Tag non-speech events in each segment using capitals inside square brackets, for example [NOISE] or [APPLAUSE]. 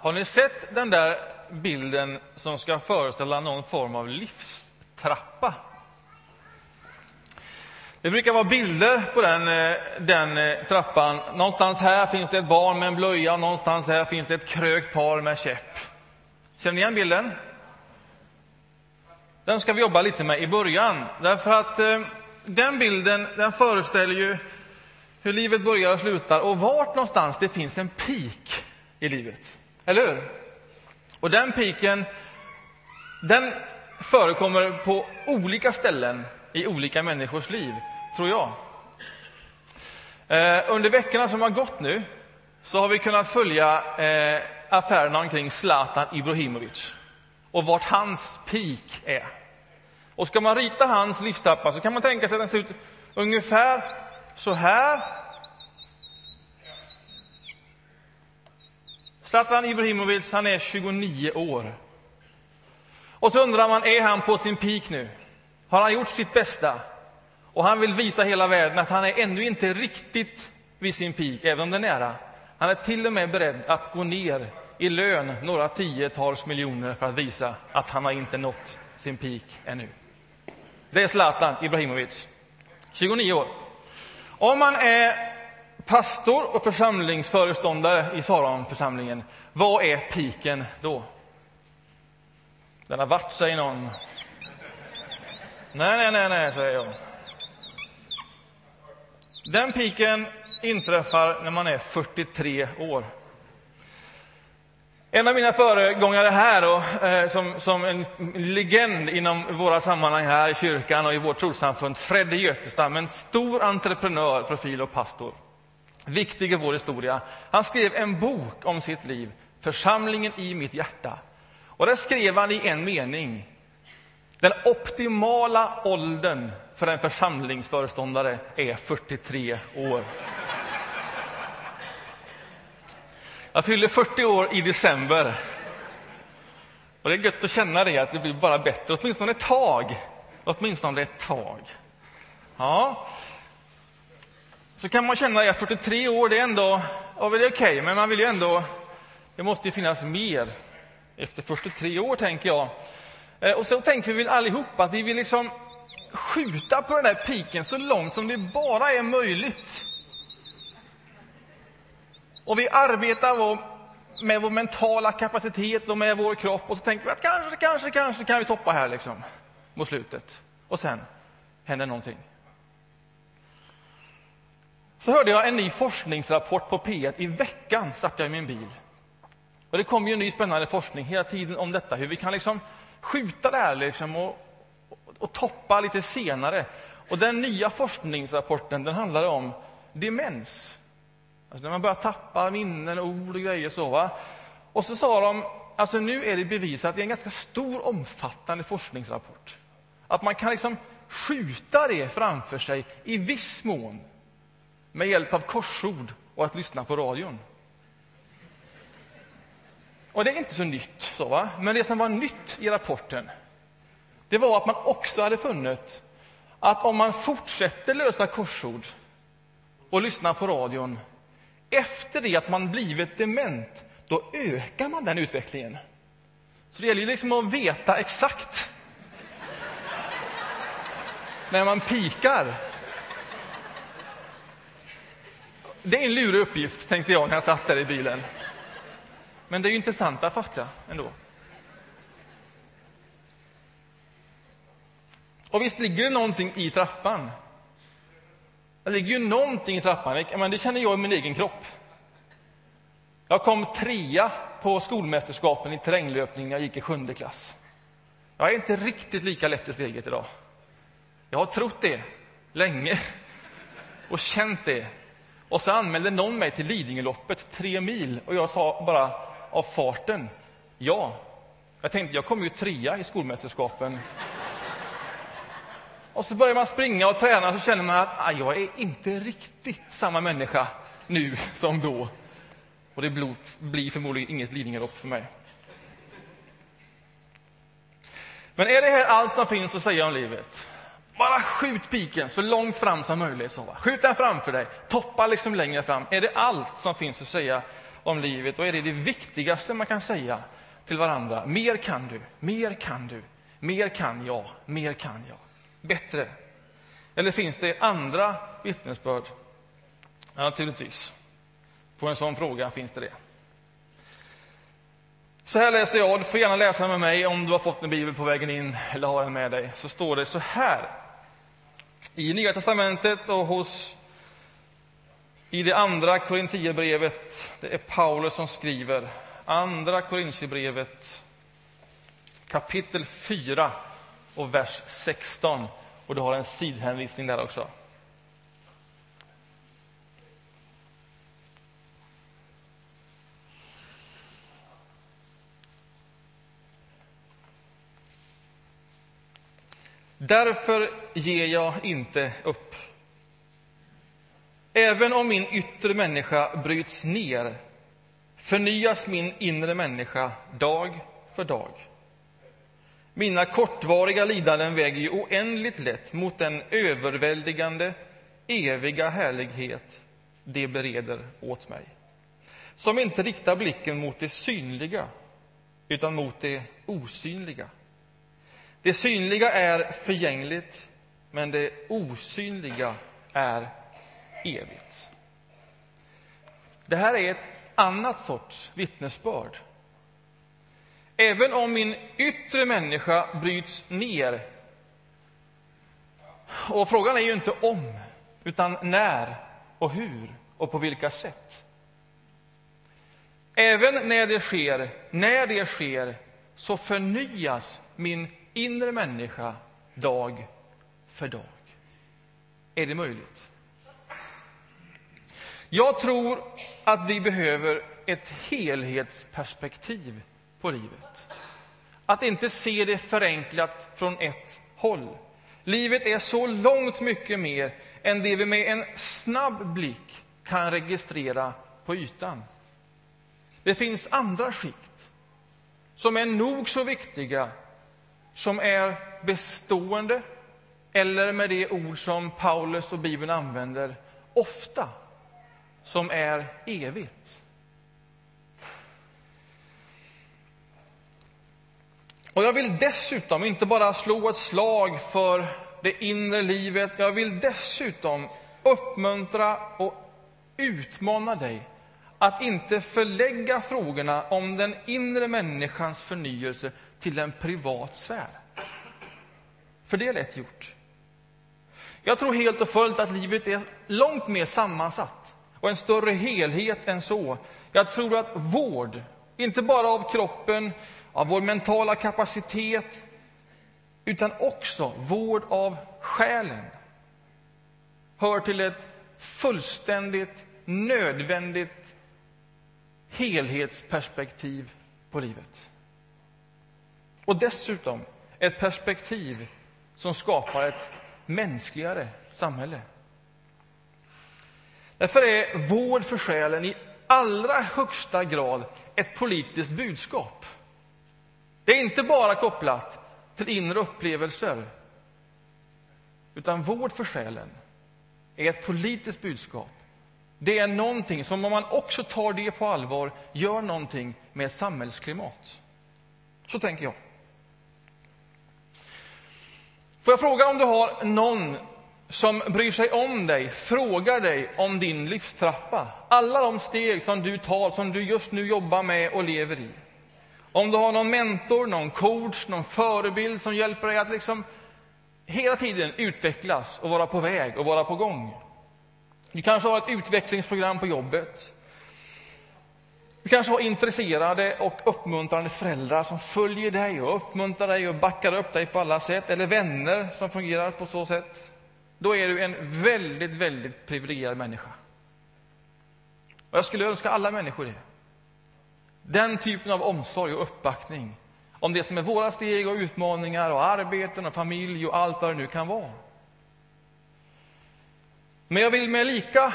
Har ni sett den där bilden som ska föreställa någon form av livstrappa? Det brukar vara bilder på den, eh, den eh, trappan. Någonstans här finns det ett barn med en blöja, någonstans här finns det ett krökt par med käpp. Känner ni igen bilden? Den ska vi jobba lite med i början, därför att eh, den bilden den föreställer ju hur livet börjar och slutar och vart någonstans det finns en peak i livet. Eller hur? Och den piken, den förekommer på olika ställen i olika människors liv, tror jag. Eh, under veckorna som har gått nu så har vi kunnat följa eh, affärerna omkring Zlatan Ibrahimovic och vart hans peak är. Och ska man rita hans livstrappa så kan man tänka sig att den ser ut ungefär så här. Zlatan Ibrahimovic, han är 29 år. Och så undrar man, är han på sin peak nu? Har han gjort sitt bästa? Och han vill visa hela världen att han är ännu inte riktigt vid sin peak, även om den är nära. Han är till och med beredd att gå ner i lön några tiotals miljoner för att visa att han har inte nått sin peak ännu. Det är Zlatan Ibrahimovic, 29 år. Om man är pastor och församlingsföreståndare i Saronförsamlingen, vad är piken då? Den har varit, säger någon. Nej, nej, nej, nej, säger jag. Den piken inträffar när man är 43 år. En av mina föregångare här, och, eh, som, som en legend inom våra sammanhang här i kyrkan och i vårt trossamfund, Fredde Götestam, en stor entreprenör, profil och pastor. Viktig i vår historia. Han skrev en bok om sitt liv, Församlingen i mitt hjärta. Och där skrev han i en mening, den optimala åldern för en församlingsföreståndare är 43 år. Jag fyller 40 år i december. Och det är gött att känna det, att det blir bara bättre, åtminstone ett tag. Åtminstone ett tag. Ja. Så kan man känna att 43 år, det är ändå, ja, det är okej, okay, men man vill ju ändå, det måste ju finnas mer efter 43 år, tänker jag. Eh, och så tänker vi väl allihopa, att vi vill liksom skjuta på den där piken så långt som det bara är möjligt. Och vi arbetar med vår mentala kapacitet och med vår kropp och så tänker vi att kanske, kanske, kanske kan vi toppa här liksom mot slutet. Och sen händer någonting. Så hörde jag en ny forskningsrapport på P1. I veckan satt jag i min bil. Och Det kom ju en ny spännande forskning hela tiden om detta, hur vi kan liksom skjuta det här liksom och, och, toppa lite senare. Och Den nya forskningsrapporten den handlade om demens. Alltså när man börjar tappa minnen, ord och grejer. så va? Och så sa de, alltså nu är det bevisat i en ganska stor omfattande forskningsrapport, att man kan liksom skjuta det framför sig i viss mån med hjälp av korsord och att lyssna på radion. Och det är inte så nytt, så va? men det som var nytt i rapporten det var att man också hade funnit att om man fortsätter lösa korsord och lyssna på radion efter det att man blivit dement, då ökar man den utvecklingen. Så det gäller ju liksom att veta exakt när man pikar. Det är en lurig uppgift, tänkte jag när jag satt där i bilen. Men det är ju intressanta fakta ändå. Och visst ligger det någonting i trappan. Det ligger ju någonting i trappan. Men det känner jag i min egen kropp. Jag kom trea på skolmästerskapen i terränglöpning när jag gick i sjunde klass. Jag är inte riktigt lika lätt i steget idag. Jag har trott det länge och känt det. Och så anmälde någon mig till Lidingöloppet, tre mil, och jag sa bara av farten ja. Jag tänkte, jag kommer ju trea i skolmästerskapen och så börjar man springa och träna så känner man att ah, jag är inte riktigt samma människa nu [LAUGHS] som då. Och det blir förmodligen inget Lidingölopp för mig. Men är det här allt som finns att säga om livet? Bara skjut piken så långt fram som möjligt. Så. Skjut den framför dig. Toppa liksom längre fram. Är det allt som finns att säga om livet, Och är det det viktigaste man kan säga till varandra. Mer kan du, mer kan du, mer kan jag, mer kan jag. Bättre. Eller finns det andra vittnesbörd? Ja, naturligtvis. På en sån fråga finns det det. Så här läser jag, du får gärna läsa med mig om du har fått en bibel på vägen in eller har den med dig. Så står det så här i Nya testamentet och hos i det andra Korintierbrevet. Det är Paulus som skriver. Andra Korintierbrevet kapitel 4 och vers 16. Och du har en sidhänvisning där också. Därför ger jag inte upp. Även om min yttre människa bryts ner förnyas min inre människa dag för dag. Mina kortvariga lidanden väger ju oändligt lätt mot den överväldigande, eviga härlighet det bereder åt mig. Som inte riktar blicken mot det synliga, utan mot det osynliga. Det synliga är förgängligt, men det osynliga är evigt. Det här är ett annat sorts vittnesbörd. Även om min yttre människa bryts ner och frågan är ju inte om, utan när och hur och på vilka sätt. Även när det sker, när det sker, så förnyas min inre människa dag för dag. Är det möjligt? Jag tror att vi behöver ett helhetsperspektiv på livet. Att inte se det förenklat från ett håll. Livet är så långt mycket mer än det vi med en snabb blick kan registrera på ytan. Det finns andra skikt som är nog så viktiga, som är bestående eller med det ord som Paulus och Bibeln använder, ofta som är evigt. Och jag vill dessutom inte bara slå ett slag för det inre livet, jag vill dessutom uppmuntra och utmana dig att inte förlägga frågorna om den inre människans förnyelse till en privat sfär. För det är lätt gjort. Jag tror helt och fullt att livet är långt mer sammansatt och en större helhet än så. Jag tror att vård, inte bara av kroppen, av vår mentala kapacitet, utan också vård av själen, hör till ett fullständigt nödvändigt helhetsperspektiv på livet. Och dessutom ett perspektiv som skapar ett mänskligare samhälle. Därför är vård för själen i allra högsta grad ett politiskt budskap. Det är inte bara kopplat till inre upplevelser, utan vård för själen är ett politiskt budskap. Det är någonting som, om man också tar det på allvar, gör någonting med samhällsklimat. Så tänker jag. Får jag fråga om du har någon som bryr sig om dig, frågar dig om din livstrappa. Alla de steg som du tar, som du just nu jobbar med och lever i. Om du har någon mentor, någon coach, någon förebild som hjälper dig att liksom hela tiden utvecklas och vara på väg och vara på gång. Du kanske har ett utvecklingsprogram på jobbet. Du kanske har intresserade och uppmuntrande föräldrar som följer dig och uppmuntrar dig och backar upp dig på alla sätt, eller vänner som fungerar på så sätt. Då är du en väldigt, väldigt privilegierad människa. Och jag skulle önska alla människor det. Den typen av omsorg och uppbackning om det som är våra steg och utmaningar och arbeten och familj och allt vad det nu kan vara. Men jag vill med lika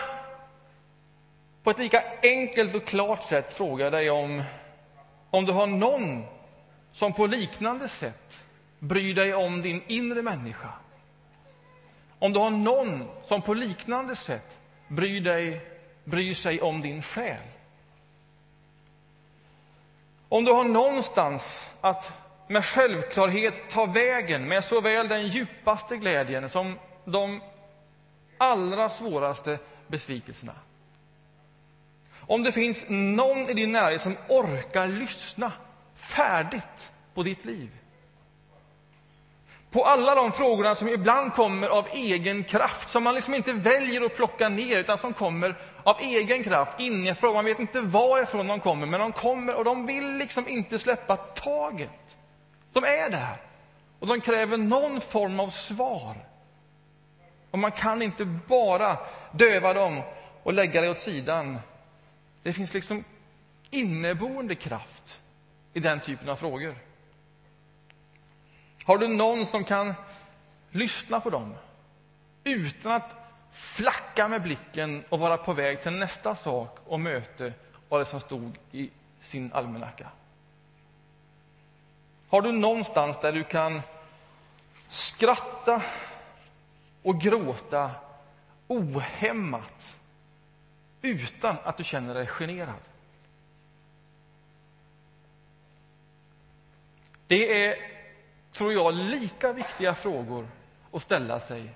på ett lika enkelt och klart sätt fråga dig om, om du har någon som på liknande sätt bryr dig om din inre människa. Om du har någon som på liknande sätt bryr, dig, bryr sig om din själ. Om du har någonstans att med självklarhet ta vägen med såväl den djupaste glädjen som de allra svåraste besvikelserna. Om det finns någon i din närhet som orkar lyssna färdigt på ditt liv. På alla de frågorna som ibland kommer av egen kraft, som man liksom inte väljer att plocka ner, utan som kommer av egen kraft, inifrån. Man vet inte varifrån de kommer, men de kommer och de vill liksom inte släppa taget. De är där och de kräver någon form av svar. Och man kan inte bara döva dem och lägga det åt sidan. Det finns liksom inneboende kraft i den typen av frågor. Har du någon som kan lyssna på dem utan att flacka med blicken och vara på väg till nästa sak och möte och det som stod i sin almanacka? Har du någonstans där du kan skratta och gråta ohämmat utan att du känner dig generad? Det är, tror jag, lika viktiga frågor att ställa sig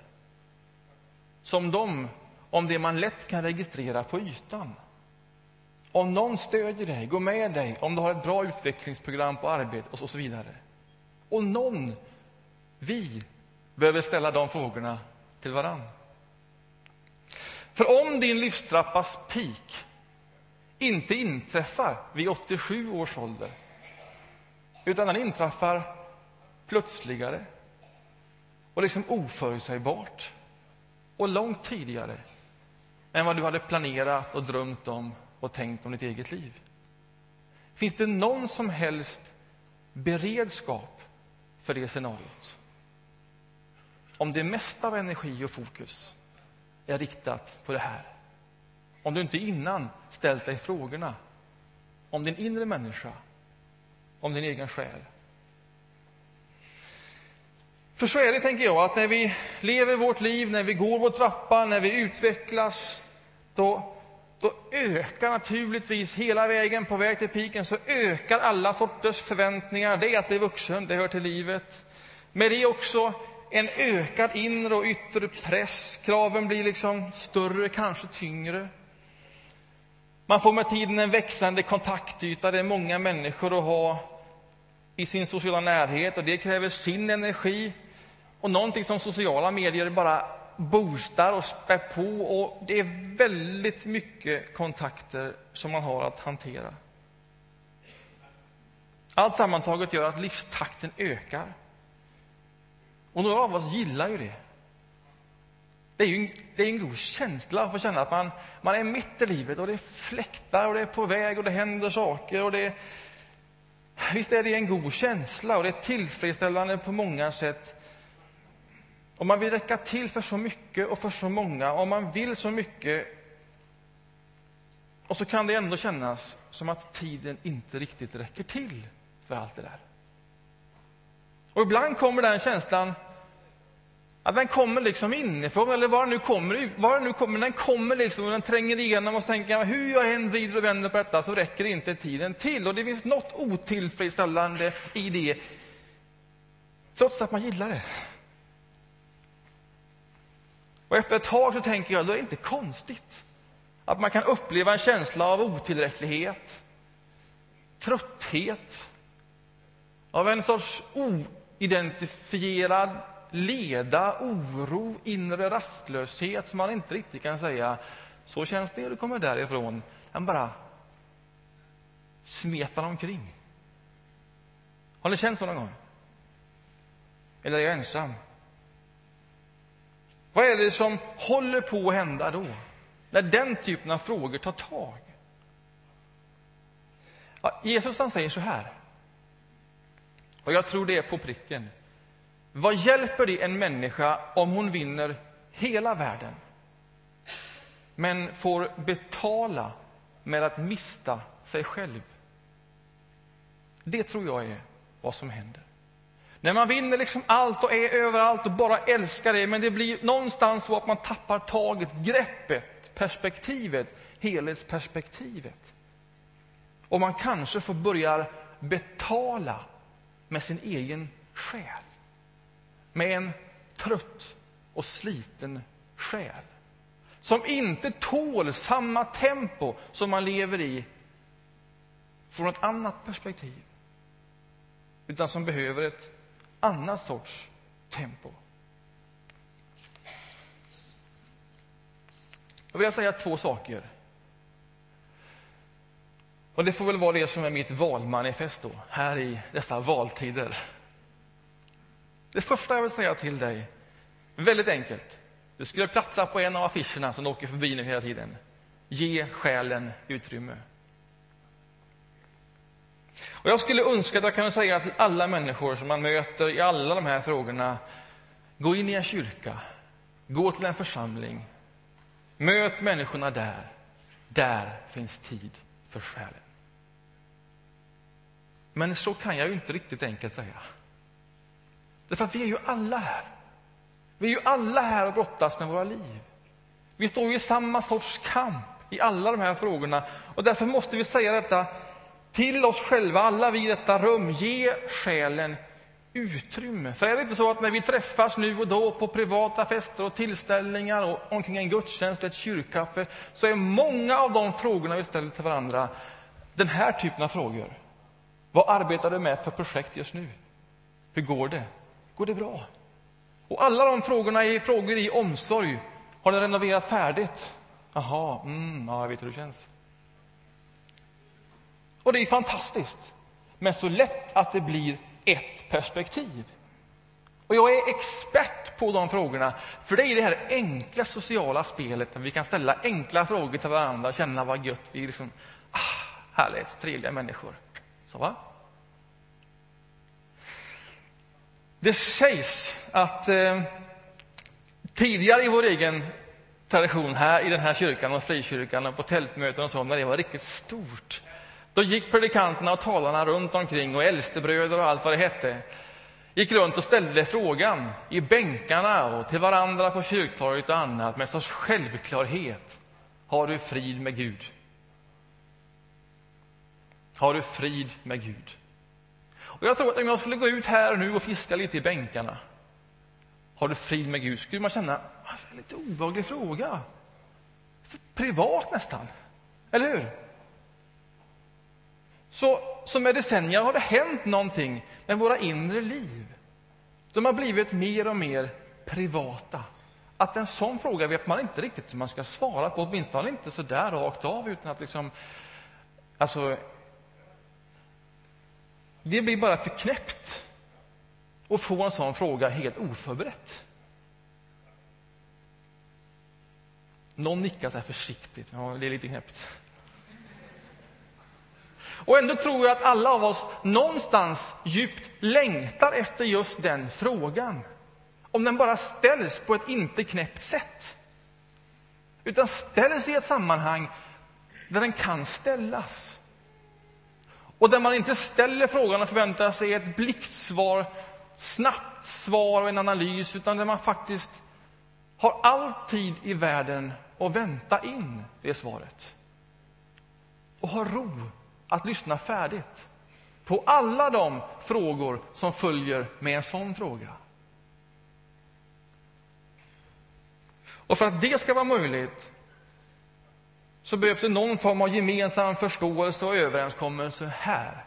som de om det man lätt kan registrera på ytan. Om någon stödjer dig, går med dig, om du har ett bra utvecklingsprogram på arbetet och så vidare. Och någon, vi, behöver ställa de frågorna till varann. För om din livstrappas peak inte inträffar vid 87 års ålder utan den inträffar plötsligare och liksom oförutsägbart och långt tidigare än vad du hade planerat och drömt om och tänkt om ditt eget liv. Finns det någon som helst beredskap för det scenariot? Om det mesta av energi och fokus är riktat på det här. Om du inte innan ställt dig frågorna om din inre människa, om din egen själ. För så är det, tänker jag, att när vi lever vårt liv, när vi går vår trappa, när vi utvecklas, då, då ökar naturligtvis hela vägen på väg till piken, så ökar alla sorters förväntningar. Det är att bli vuxen, det hör till livet. Med det också en ökad inre och yttre press. Kraven blir liksom större, kanske tyngre. Man får med tiden en växande kontaktyta. Det är många människor att ha i sin sociala närhet och det kräver sin energi. Och någonting som sociala medier bara boostar och spär på. Och det är väldigt mycket kontakter som man har att hantera. Allt sammantaget gör att livstakten ökar. Och några av oss gillar ju det. Det är ju en, det är en god känsla att få känna att man, man är mitt i livet och det fläktar och det är på väg och det händer saker. Och det, visst är det en god känsla och det är tillfredsställande på många sätt. Om man vill räcka till för så mycket och för så många om man vill så mycket. Och så kan det ändå kännas som att tiden inte riktigt räcker till för allt det där. Och ibland kommer den känslan att den kommer liksom inifrån, eller var den nu kommer, var den nu kommer, den kommer liksom och den tränger igenom och så tänker jag, hur jag än vrider och vänder på detta så räcker inte tiden till. Och det finns något otillfredsställande i det, trots att man gillar det. Och efter ett tag så tänker jag, då är det inte konstigt att man kan uppleva en känsla av otillräcklighet, trötthet, av en sorts Identifierad leda, oro, inre rastlöshet som man inte riktigt kan säga så känns det när du kommer därifrån. Den bara smetar omkring. Har ni känt så någon gång? Eller är jag ensam? Vad är det som håller på att hända då? När den typen av frågor tar tag? Ja, Jesus han säger så här. Och jag tror det är på pricken. Vad hjälper det en människa om hon vinner hela världen men får betala med att mista sig själv? Det tror jag är vad som händer. När man vinner liksom allt och är överallt och bara älskar det men det blir någonstans så att man tappar taget, greppet, perspektivet, helhetsperspektivet. Och man kanske får börja betala med sin egen själ. Med en trött och sliten själ som inte tål samma tempo som man lever i från ett annat perspektiv utan som behöver ett annat sorts tempo. Jag vill säga två saker. Och Det får väl vara det som är mitt valmanifest då, här i dessa valtider. Det första jag vill säga till dig, väldigt enkelt. Du skulle platsa på en av affischerna som åker förbi nu hela tiden. Ge själen utrymme. Och jag skulle önska att jag kunde säga till alla människor som man möter i alla de här frågorna. Gå in i en kyrka, gå till en församling, möt människorna där. Där finns tid för själen. Men så kan jag ju inte riktigt enkelt säga. Därför att vi är ju alla här. Vi är ju alla här och brottas med våra liv. Vi står ju i samma sorts kamp i alla de här frågorna. Och därför måste vi säga detta till oss själva, alla vi i detta rum. Ge själen utrymme. För är det inte så att när vi träffas nu och då på privata fester och tillställningar och omkring en gudstjänst och ett kyrkkaffe så är många av de frågorna vi ställer till varandra den här typen av frågor. Vad arbetar du med för projekt just nu? Hur går det? Går det bra? Och alla de frågorna är frågor i omsorg. Har ni renoverat färdigt? Jaha, mm, ja, jag vet hur det känns. Och det är fantastiskt. Men så lätt att det blir ett perspektiv. Och jag är expert på de frågorna, för det är det här enkla sociala spelet där vi kan ställa enkla frågor till varandra och känna vad gött vi är. Liksom, ah, härligt, trevliga människor. Så va? Det sägs att eh, tidigare i vår egen tradition här i den här kyrkan och frikyrkan och på tältmöten och så, när det var riktigt stort, då gick predikanterna och talarna runt omkring och äldstebröder och allt vad det hette gick runt och ställde frågan i bänkarna och till varandra på kyrktorget och annat med en sorts självklarhet. Har du frid med Gud? Har du frid med Gud? Och jag tror att om jag skulle gå ut här nu och fiska lite i bänkarna, har du frid med Gud? Skulle man känna, ah, en lite obehaglig fråga. Privat nästan, eller hur? Så, så med decennier har det hänt någonting med våra inre liv. De har blivit mer och mer privata. Att en sån fråga vet man inte riktigt hur man ska svara på, åtminstone inte så där rakt av, utan att liksom... Alltså, det blir bara för knäppt att få en sån fråga helt oförberett. Någon nickar så här försiktigt. Ja, det är lite knäppt. Och ändå tror jag att alla av oss någonstans djupt längtar efter just den frågan. Om den bara ställs på ett inte knäppt sätt. Utan ställs i ett sammanhang där den kan ställas. Och där man inte ställer frågan och förväntar sig ett blixtsvar, snabbt svar och en analys, utan där man faktiskt har all tid i världen att vänta in det svaret. Och har ro att lyssna färdigt på alla de frågor som följer med en sån fråga. Och för att det ska vara möjligt så behövs det någon form av gemensam förståelse och överenskommelse här.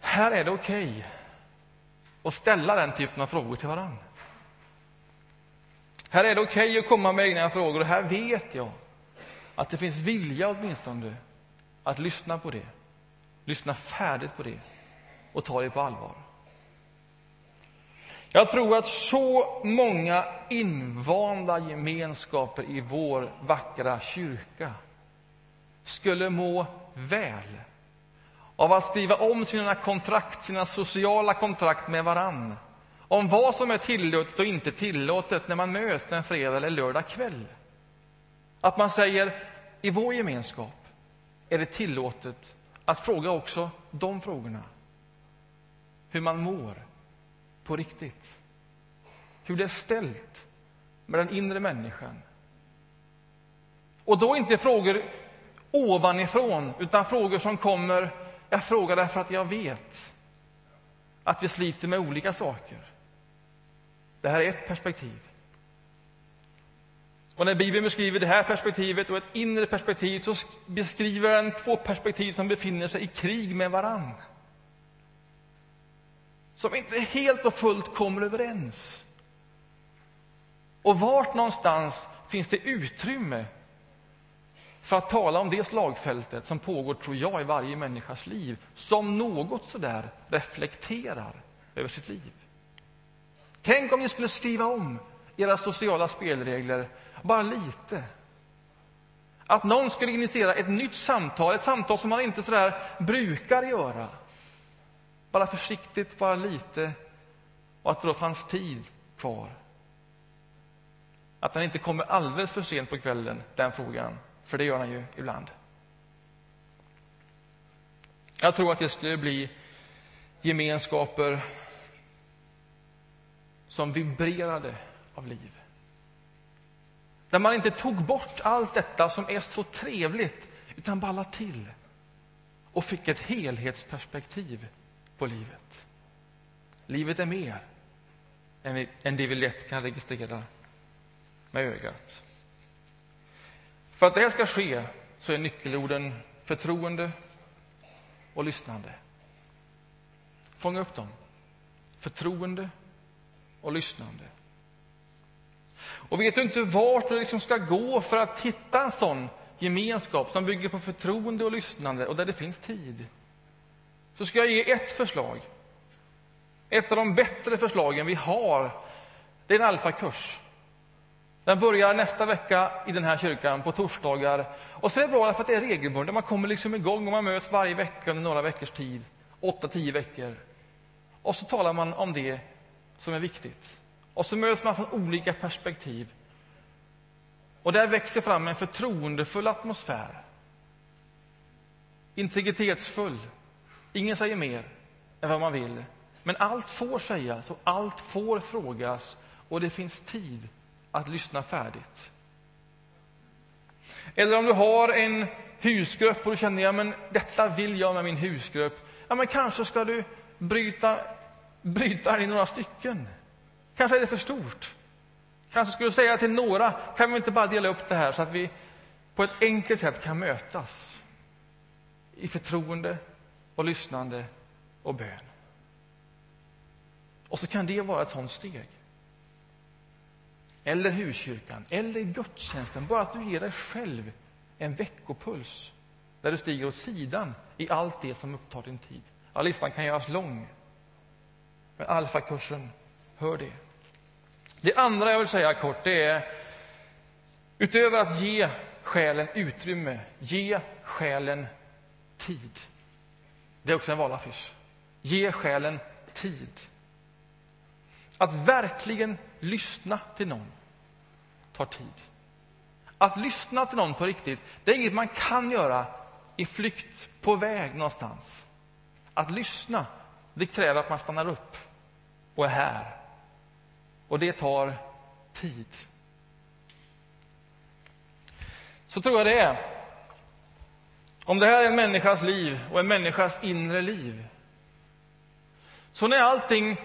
Här är det okej okay att ställa den typen av frågor till varandra. Här är det okej okay att komma med egna frågor och här vet jag att det finns vilja åtminstone att lyssna på det, lyssna färdigt på det och ta det på allvar. Jag tror att så många invanda gemenskaper i vår vackra kyrka skulle må väl av att skriva om sina kontrakt, sina sociala kontrakt med varann om vad som är tillåtet och inte tillåtet när man möts en fredag eller lördag kväll. Att man säger i vår gemenskap är det tillåtet att fråga också de frågorna. Hur man mår på riktigt. Hur det är ställt med den inre människan. Och då inte frågor ovanifrån, utan frågor som kommer Jag frågar därför att jag vet att vi sliter med olika saker. Det här är ett perspektiv. Och när Bibeln beskriver det här perspektivet och ett inre perspektiv så beskriver den två perspektiv som befinner sig i krig med varann. Som inte helt och fullt kommer överens. Och vart någonstans finns det utrymme för att tala om det slagfältet som pågår, tror jag, i varje människas liv som något sådär reflekterar över sitt liv. Tänk om ni skulle skriva om era sociala spelregler bara lite. Att någon skulle initiera ett nytt samtal, ett samtal som man inte sådär brukar göra. Bara försiktigt, bara lite. Och att det då fanns tid kvar. Att han inte kommer alldeles för sent på kvällen, den frågan. För det gör han ju ibland. Jag tror att det skulle bli gemenskaper som vibrerade av liv. Där man inte tog bort allt detta som är så trevligt, utan bara till och fick ett helhetsperspektiv på livet. Livet är mer än det vi lätt kan registrera med ögat. För att det här ska ske så är nyckelorden förtroende och lyssnande. Fånga upp dem. Förtroende och lyssnande. Och vet du inte vart du liksom ska gå för att hitta en sån gemenskap som bygger på förtroende och lyssnande och där det finns tid, så ska jag ge ett förslag. Ett av de bättre förslagen vi har, det är en alfakurs. Den börjar nästa vecka i den här kyrkan på torsdagar. Och så är det bra för att det är regelbundet. Man kommer liksom igång och man möts varje vecka under några veckors tid. Åtta, tio veckor. Och så talar man om det som är viktigt. Och så möts man från olika perspektiv. Och där växer fram en förtroendefull atmosfär. Integritetsfull. Ingen säger mer än vad man vill. Men allt får sägas och allt får frågas och det finns tid att lyssna färdigt. Eller om du har en husgrupp och du känner ja, detta vill jag med min husgrupp. Ja, men kanske ska du bryta, bryta den i några stycken. Kanske är det för stort. Kanske skulle du säga till några, kan vi inte bara dela upp det här så att vi på ett enkelt sätt kan mötas i förtroende och lyssnande och bön. Och så kan det vara ett sånt steg eller huskyrkan, eller gudstjänsten. Bara att du ger dig själv en veckopuls där du stiger åt sidan i allt det som upptar din tid. Ja, listan kan göras lång. Men alfakursen, hör det. Det andra jag vill säga kort, det är utöver att ge själen utrymme, ge själen tid. Det är också en valaffisch. Ge själen tid. Att verkligen lyssna till någon tar tid. Att lyssna till någon på riktigt, det är inget man kan göra i flykt på väg någonstans. Att lyssna, det kräver att man stannar upp och är här. Och det tar tid. Så tror jag det är. Om det här är en människas liv och en människas inre liv. Så när allting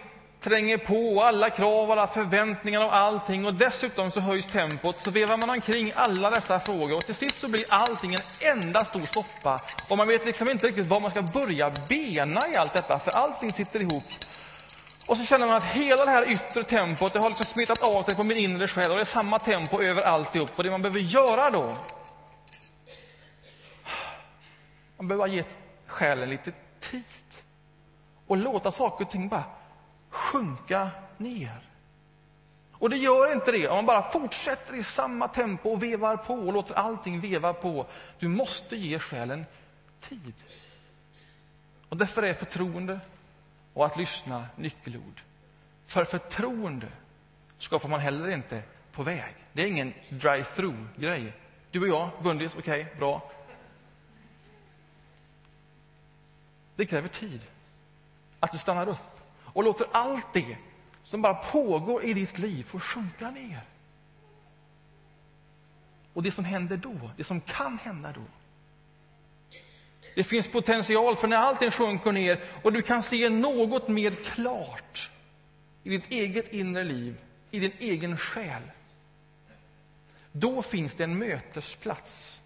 tränger på, alla krav, alla förväntningar och allting och dessutom så höjs tempot, så vevar man omkring alla dessa frågor och till sist så blir allting en enda stor soppa och man vet liksom inte riktigt var man ska börja bena i allt detta, för allting sitter ihop. Och så känner man att hela det här yttre tempot, det har liksom smittat av sig på min inre själ och det är samma tempo över alltihop. Och det man behöver göra då, man behöver bara ge själen lite tid och låta saker och ting bara sjunka ner. Och det gör inte det om man bara fortsätter i samma tempo och vevar på och låter allting veva på. Du måste ge själen tid. Och därför är förtroende och att lyssna nyckelord. För förtroende skapar man heller inte på väg. Det är ingen drive-through-grej. Du och jag, Gundis, okej, okay, bra. Det kräver tid. Att du stannar upp och låter allt det som bara pågår i ditt liv få sjunka ner. Och det som händer då, det som kan hända då, Det finns potential för när allting sjunker ner och du kan se något mer klart i ditt eget inre liv, i din egen själ. Då finns det en mötesplats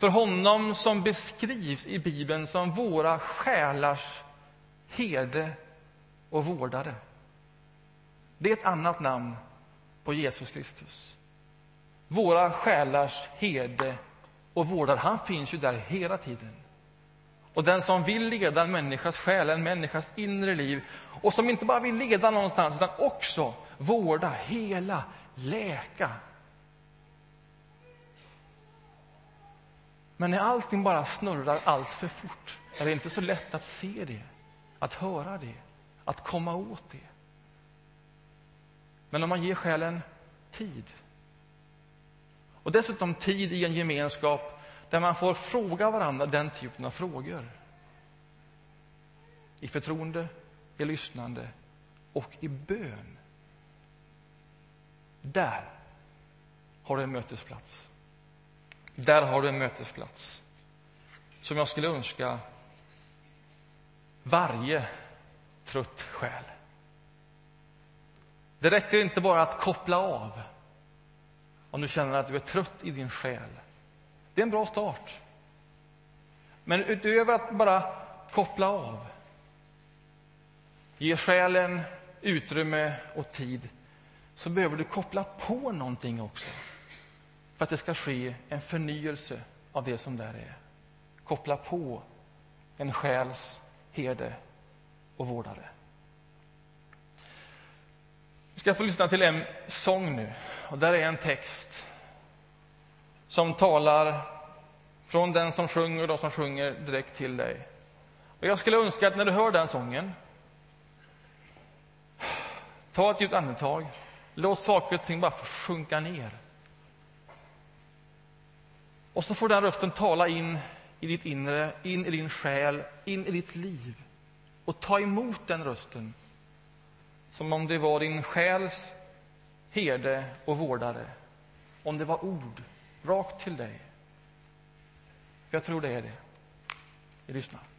för honom som beskrivs i Bibeln som våra själars herde och vårdare. Det är ett annat namn på Jesus Kristus. Våra själars herde och vårdare. Han finns ju där hela tiden. Och den som vill leda en människas själ, en människas inre liv och som inte bara vill leda någonstans utan också vårda, hela, läka. Men när allting bara snurrar allt för fort är det inte så lätt att se det, att höra det, att komma åt det. Men om man ger själen tid och dessutom tid i en gemenskap där man får fråga varandra den typen av frågor. I förtroende, i lyssnande och i bön. Där har du en mötesplats. Där har du en mötesplats som jag skulle önska varje trött själ. Det räcker inte bara att koppla av om du känner att du är trött i din själ. Det är en bra start. Men utöver att bara koppla av, ge själen utrymme och tid, så behöver du koppla på någonting också för att det ska ske en förnyelse av det som där är. Koppla på en själs herde och vårdare. Vi ska få lyssna till en sång nu. Och där är en text som talar från den som sjunger och de som sjunger direkt till dig. Och jag skulle önska att när du hör den sången, ta ett djupt andetag. Låt saker och ting bara få sjunka ner. Och så får den rösten tala in i ditt inre, in i din själ, in i ditt liv. Och ta emot den rösten som om det var din själs herde och vårdare. Om det var ord rakt till dig. För jag tror det är det. Vi lyssnar.